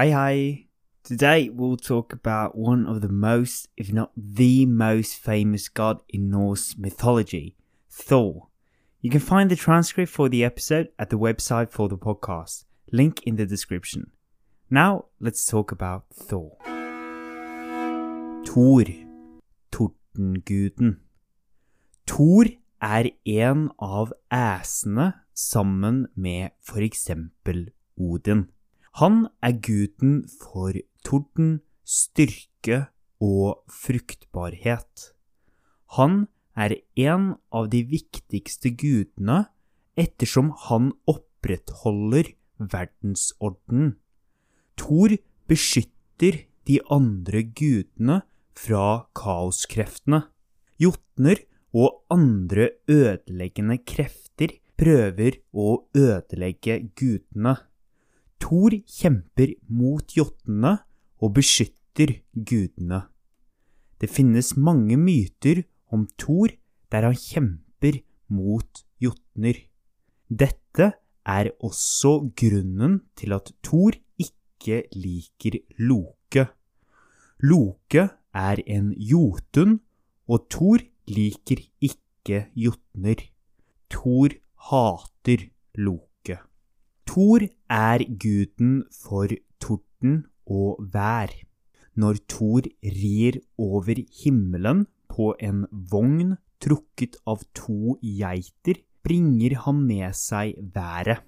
Hi, hi. Today we'll talk about one of the most, if not the most famous god in Norse mythology, Thor. You can find the transcript for the episode at the website for the podcast, link in the description. Now let's talk about Thor. Thor, tordenguden. Thor er en av æsene sammen med for eksempel Odin. Han er guden for torden, styrke og fruktbarhet. Han er en av de viktigste gudene ettersom han opprettholder verdensorden. Thor beskytter de andre gudene fra kaoskreftene. Jotner og andre ødeleggende krefter prøver å ødelegge gudene. Thor kjemper mot jotnene og beskytter gudene. Det finnes mange myter om Thor der han kjemper mot jotner. Dette er også grunnen til at Thor ikke liker Loke. Loke er en jotun, og Thor liker ikke jotner. Thor hater Loke. Thor er guden for torden og vær. Når Thor rir over himmelen på en vogn trukket av to geiter, bringer han med seg været.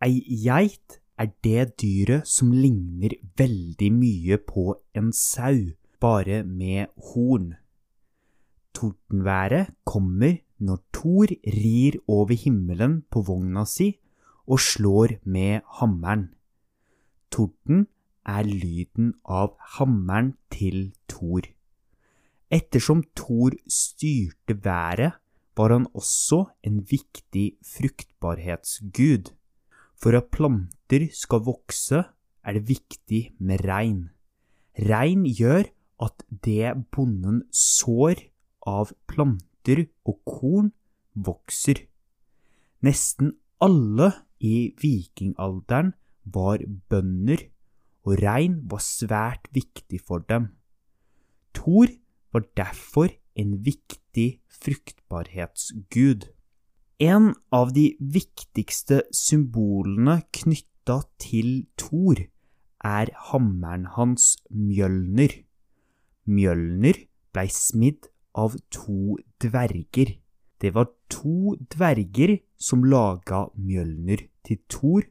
Ei geit er det dyret som ligner veldig mye på en sau, bare med horn. Tordenværet kommer når Thor rir over himmelen på vogna si og slår med hammeren. Torden er lyden av hammeren til Thor. Ettersom Thor styrte været, var han også en viktig fruktbarhetsgud. For at planter skal vokse, er det viktig med regn. Regn gjør at det bonden sår av planter og korn, vokser. Nesten alle i vikingalderen var bønder, og rein var svært viktig for dem. Thor var derfor en viktig fruktbarhetsgud. En av de viktigste symbolene knytta til Thor er hammeren hans Mjølner. Mjølner blei smidd av to dverger. Det var to dverger som laga Mjølner til Thor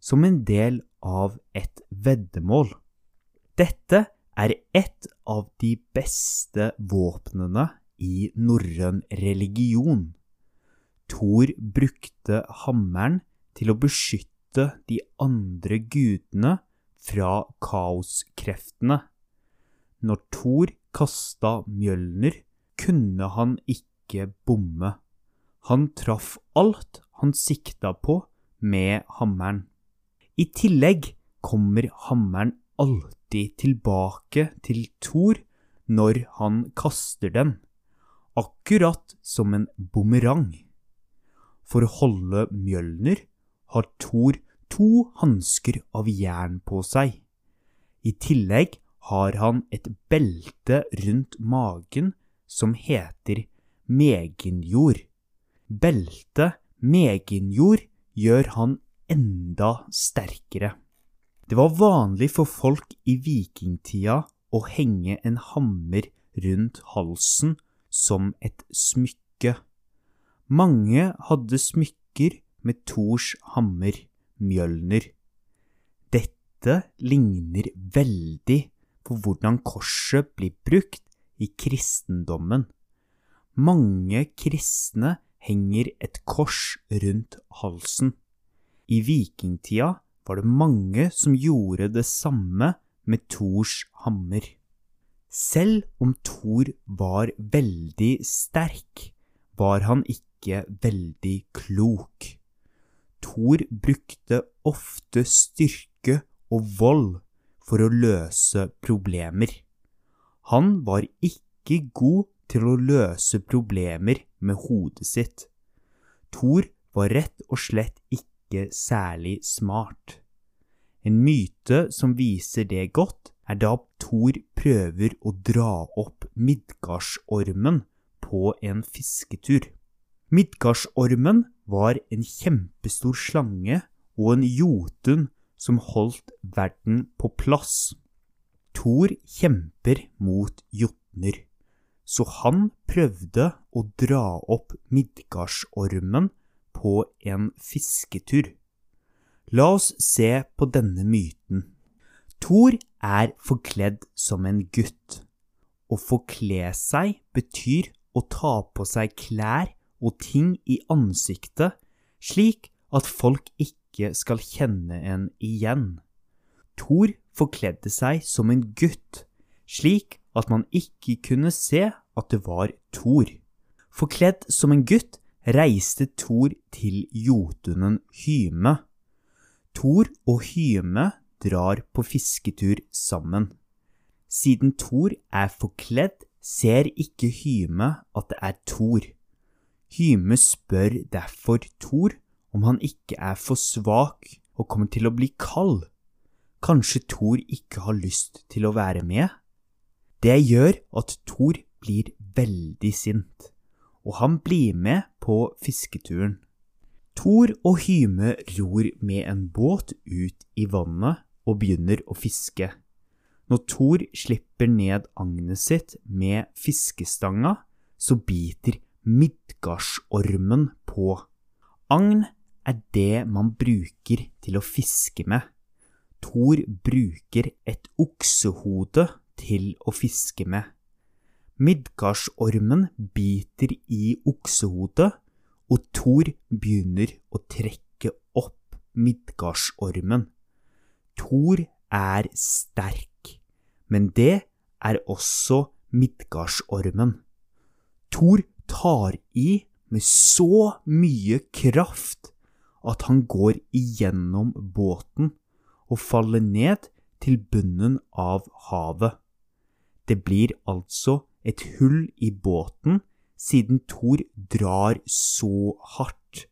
som en del av et veddemål. Dette er et av de beste våpnene i norrøn religion. Thor brukte hammeren til å beskytte de andre gudene fra kaoskreftene. Når Thor kasta Mjølner, kunne han ikke bomme. Han traff alt han sikta på med hammeren. I tillegg kommer hammeren alltid tilbake til Thor når han kaster den, akkurat som en bumerang. For å holde Mjølner har Thor to hansker av jern på seg. I tillegg har han et belte rundt magen som heter meginjord. Beltet meginjord gjør han enda sterkere. Det var vanlig for folk i vikingtida å henge en hammer rundt halsen som et smykke. Mange hadde smykker med Thors hammer, Mjølner. Dette ligner veldig på hvordan korset blir brukt i kristendommen. Mange kristne henger et kors rundt halsen. I vikingtida var det mange som gjorde det samme med Thors hammer. Selv om Thor var veldig sterk, var han ikke veldig klok. Thor brukte ofte styrke og vold for å løse problemer. Han var ikke god til å løse problemer med hodet sitt. Thor var rett og slett ikke særlig smart. En myte som viser det godt, er da Thor prøver å dra opp Midgardsormen på en fisketur. Midgardsormen var en kjempestor slange og en jotun som holdt verden på plass. Thor kjemper mot jotner, så han prøvde å dra opp Midgardsormen på en fisketur. La oss se på denne myten. Thor er forkledd som en gutt. Å forkle seg betyr å ta på seg klær og ting i ansiktet slik at folk ikke skal kjenne en igjen. Thor forkledde seg som en gutt, slik at man ikke kunne se at det var Thor. Forkledd som en gutt reiste Thor til jotunen Hyme. Thor og Hyme drar på fisketur sammen. Siden Thor er forkledd, ser ikke Hyme at det er Thor. Hyme spør derfor Thor om han ikke er for svak og kommer til å bli kald. Kanskje Thor ikke har lyst til å være med? Det gjør at Thor blir veldig sint, og han blir med på fisketuren. Thor og Hyme ror med en båt ut i vannet og begynner å fiske. Når Thor slipper ned agnet sitt med fiskestanga, så biter Midgardsormen på. Agn er det man bruker til å fiske med. Thor bruker et oksehode til å fiske med. Midgardsormen biter i oksehodet, og Thor begynner å trekke opp Midgardsormen. Thor er sterk, men det er også Midgardsormen. Thor tar i med så mye kraft at han går igjennom båten og faller ned til bunnen av havet. Det blir altså et hull i båten siden Thor drar så hardt.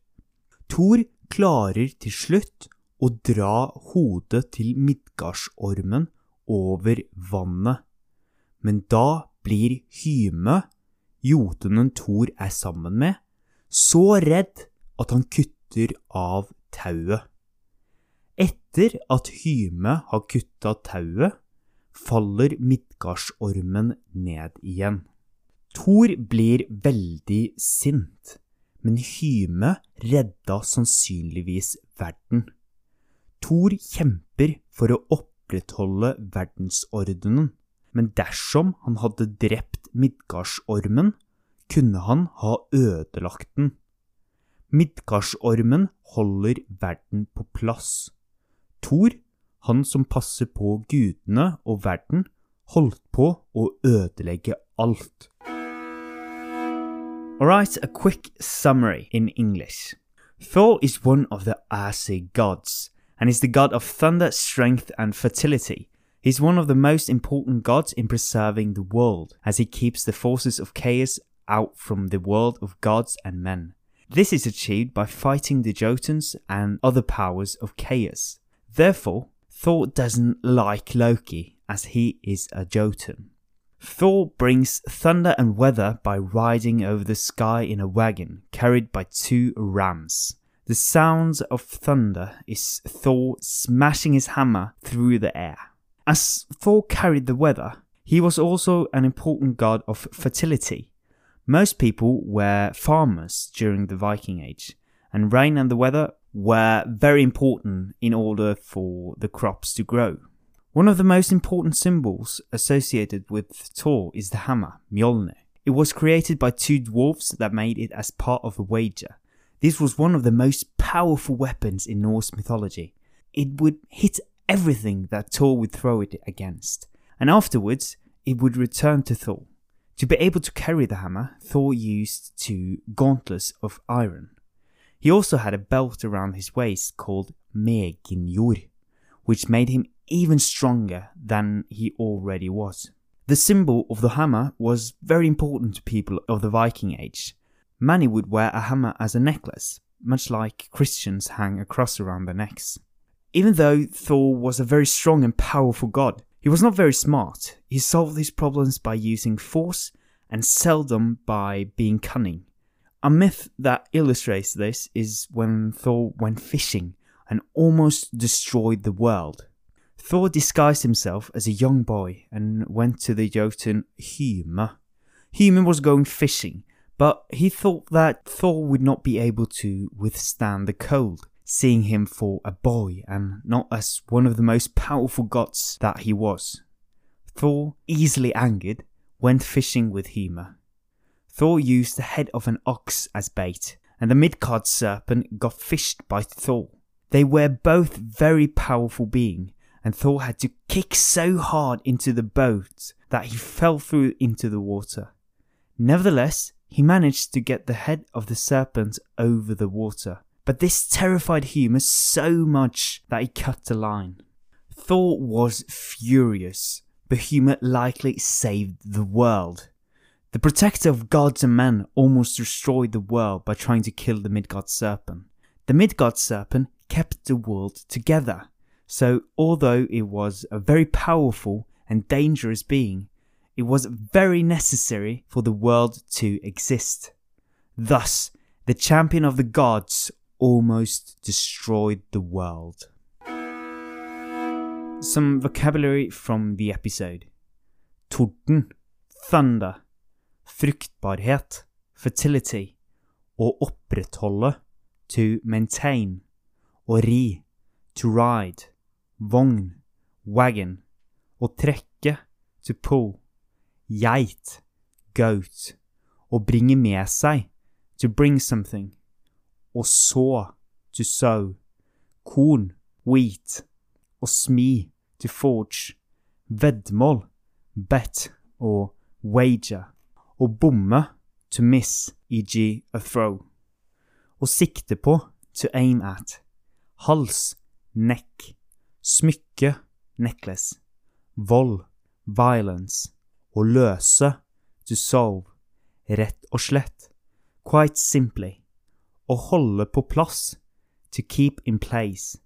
Thor klarer til slutt å dra hodet til Midgardsormen over vannet, men da blir Hyme jotunen Thor er sammen med, så redd at han kutter av tauet. Etter at Hyme har kutta tauet, faller Midgardsormen ned igjen. Thor blir veldig sint, men Hyme redda sannsynligvis verden. Thor kjemper for å opprettholde verdensordenen, men dersom han hadde drept Midgardsormen, kunne han ha ødelagt den. Midgardsormen holder verden på plass. Thor, han som passer på gudene og verden, holdt på å ødelegge alt. Alright, a quick summary in English. Thor is one of the Asi gods, and is the god of thunder, strength, and fertility. He's one of the most important gods in preserving the world, as he keeps the forces of chaos out from the world of gods and men. This is achieved by fighting the Jotuns and other powers of chaos. Therefore, Thor doesn't like Loki, as he is a Jotun. Thor brings thunder and weather by riding over the sky in a wagon carried by two rams. The sounds of thunder is Thor smashing his hammer through the air. As Thor carried the weather, he was also an important god of fertility. Most people were farmers during the Viking Age, and rain and the weather were very important in order for the crops to grow. One of the most important symbols associated with Thor is the hammer, Mjolnir. It was created by two dwarfs that made it as part of a wager. This was one of the most powerful weapons in Norse mythology. It would hit everything that Thor would throw it against, and afterwards it would return to Thor. To be able to carry the hammer, Thor used two gauntlets of iron. He also had a belt around his waist called Meginjor, which made him even stronger than he already was. The symbol of the hammer was very important to people of the Viking Age. Many would wear a hammer as a necklace, much like Christians hang a cross around their necks. Even though Thor was a very strong and powerful god, he was not very smart. He solved his problems by using force and seldom by being cunning. A myth that illustrates this is when Thor went fishing and almost destroyed the world. Thor disguised himself as a young boy and went to the Jotun Hyme. Hyme was going fishing, but he thought that Thor would not be able to withstand the cold, seeing him for a boy and not as one of the most powerful gods that he was. Thor, easily angered, went fishing with Hyme. Thor used the head of an ox as bait, and the Midgard serpent got fished by Thor. They were both very powerful beings, and Thor had to kick so hard into the boat that he fell through into the water. Nevertheless, he managed to get the head of the serpent over the water, but this terrified Hyme so much that he cut the line. Thor was furious, but Hyme likely saved the world. The protector of gods and men almost destroyed the world by trying to kill the Midgard serpent. The Midgard serpent kept the world together. So, although it was a very powerful and dangerous being, it was very necessary for the world to exist. Thus, the champion of the gods almost destroyed the world. Some vocabulary from the episode Torden, thunder, fruktbarhet, fertility, å opprettholde, to maintain, å ri, to ride, vogn, wagon, å trekke, to pull, geit, goat, å bringe med seg, to bring something, å så, to sow, korn, wheat, å smi, to forge, veddemål, bet og wager, å bomme, to miss, e.g. a throw, å sikte på, to aim at, hals, neck, smykke, necklace, vold, violence, å løse, to solve, rett og slett, quite simply, å holde på plass, to keep in place,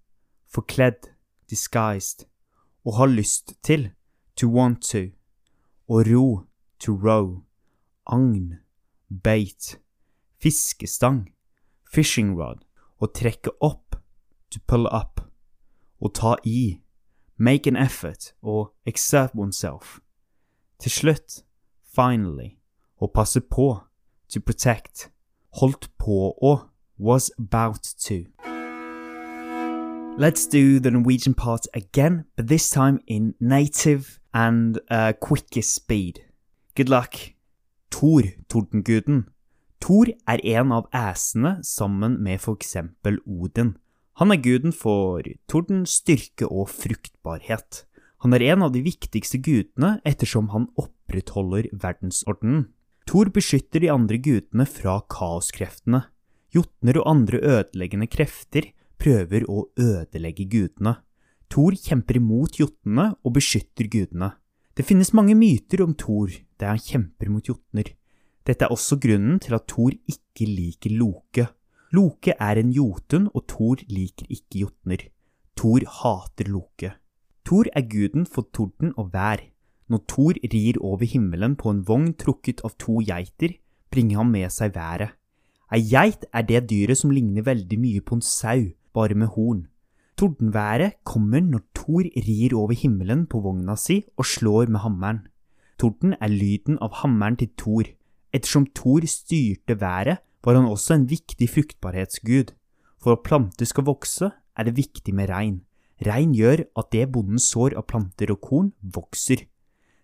forkledd, disguised, å ha lyst til, to want to, å ro, to row, agn, bait, fiskestang, fishing rod, å trekke opp, to pull up, å ta i, make an effort or exert oneself. Til slutt, finally, å passe på, to protect, holdt på å, was about to. Let's do the Norwegian part again, but this time in native and uh, quickest speed. Good luck. Thor, tordenguden. Thor er en av æsene sammen med for eksempel Odin. Han er guden for torden, styrke og fruktbarhet. Han er en av de viktigste gudene ettersom han opprettholder verdensordenen. Thor beskytter de andre gudene fra kaoskreftene. Jotner og andre ødeleggende krefter prøver å ødelegge gudene. Thor kjemper imot jotnene og beskytter gudene. Det finnes mange myter om Thor der han kjemper mot jotner. Dette er også grunnen til at Thor ikke liker Loke. Loke er en jotun, og Thor liker ikke jotner. Thor hater Loke. Thor er guden for torden og vær. Når Thor rir over himmelen på en vogn trukket av to geiter, bringer han med seg været. Ei geit er det dyret som ligner veldig mye på en sau, bare med horn. Tordenværet kommer når Thor rir over himmelen på vogna si og slår med hammeren. Torden er lyden av hammeren til Thor. Ettersom Thor styrte været, var han også en viktig fruktbarhetsgud. For at planter skal vokse, er det viktig med regn. Regn gjør at det bonden sår av planter og korn, vokser.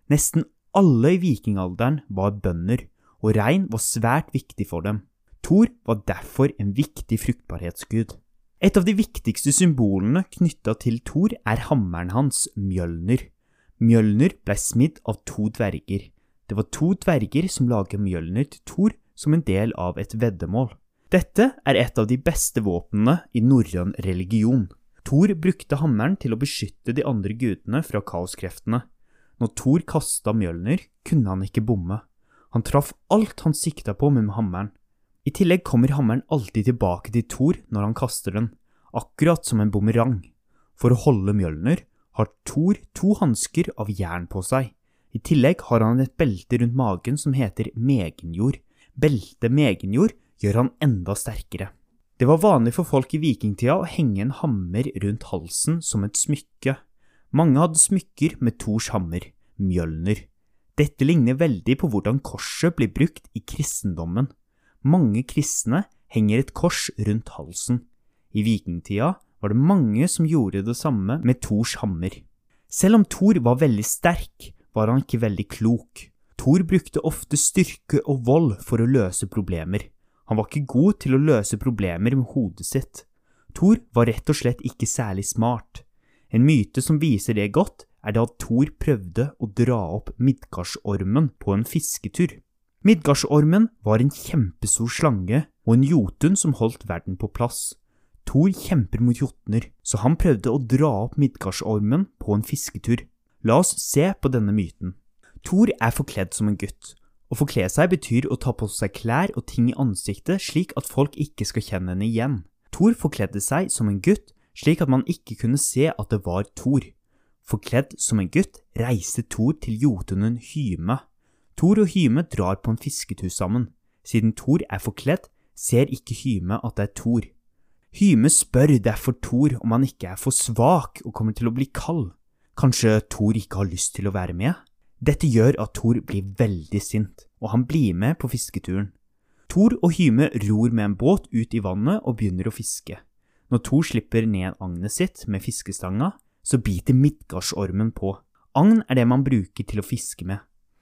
Nesten alle i vikingalderen var bønder, og regn var svært viktig for dem. Thor var derfor en viktig fruktbarhetsgud. Et av de viktigste symbolene knytta til Thor er hammeren hans, Mjølner. Mjølner ble smidd av to dverger. Det var to dverger som laget Mjølner til Thor som en del av et veddemål. Dette er et av de beste våpnene i norrøn religion. Thor brukte hammeren til å beskytte de andre gudene fra kaoskreftene. Når Thor kasta Mjølner, kunne han ikke bomme. Han traff alt han sikta på med hammeren. I tillegg kommer hammeren alltid tilbake til Thor når han kaster den, akkurat som en bumerang. For å holde Mjølner har Thor to hansker av jern på seg. I tillegg har han et belte rundt magen som heter megenjord. Beltet megenjord gjør han enda sterkere. Det var vanlig for folk i vikingtida å henge en hammer rundt halsen som et smykke. Mange hadde smykker med Thors hammer, Mjølner. Dette ligner veldig på hvordan korset blir brukt i kristendommen. Mange kristne henger et kors rundt halsen. I vikingtida var det mange som gjorde det samme med Thors hammer. Selv om Thor var veldig sterk, var han ikke veldig klok. Thor brukte ofte styrke og vold for å løse problemer. Han var ikke god til å løse problemer med hodet sitt. Thor var rett og slett ikke særlig smart. En myte som viser det godt, er det at Thor prøvde å dra opp Midgardsormen på en fisketur. Midgardsormen var en kjempestor slange og en jotun som holdt verden på plass. Thor kjemper mot jotner, så han prøvde å dra opp Midgardsormen på en fisketur. La oss se på denne myten. Thor er forkledd som en gutt. Å forkle seg betyr å ta på seg klær og ting i ansiktet slik at folk ikke skal kjenne henne igjen. Thor forkledde seg som en gutt slik at man ikke kunne se at det var Thor. Forkledd som en gutt reiste Thor til jotunen Hyme. Thor og Hyme drar på en fisketur sammen. Siden Thor er forkledd, ser ikke Hyme at det er Thor. Hyme spør derfor Thor om han ikke er for svak og kommer til å bli kald. Kanskje Thor ikke har lyst til å være med? Dette gjør at Thor blir veldig sint, og han blir med på fisketuren. Thor og Hyme ror med en båt ut i vannet og begynner å fiske. Når Thor slipper ned agnet sitt med fiskestanga, så biter Midgardsormen på. Agn er det man bruker til å fiske med.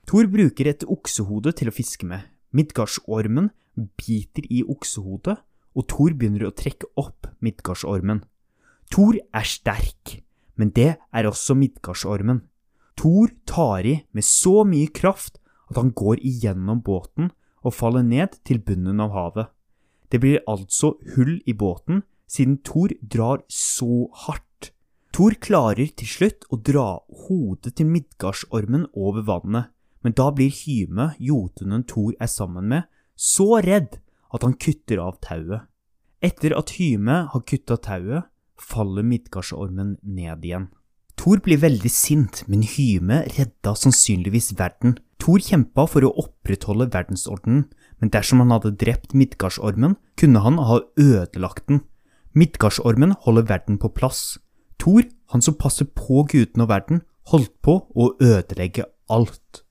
Thor bruker et oksehode til å fiske med. Midgardsormen biter i oksehodet, og Thor begynner å trekke opp Midgardsormen. Thor er sterk, men det er også Midgardsormen. Thor tar i med så mye kraft at han går igjennom båten og faller ned til bunnen av havet. Det blir altså hull i båten siden Thor drar så hardt. Thor klarer til slutt å dra hodet til Midgardsormen over vannet, men da blir Hyme, jotunen Thor er sammen med, så redd at han kutter av tauet. Etter at Hyme har kutta tauet, faller Midgardsormen ned igjen. Thor blir veldig sint, men Hyme redda sannsynligvis verden. Thor kjempa for å opprettholde verdensordenen, men dersom han hadde drept Midgardsormen, kunne han ha ødelagt den. Midgardsormen holder verden på plass. Thor, han som passer på gudene og verden, holdt på å ødelegge alt.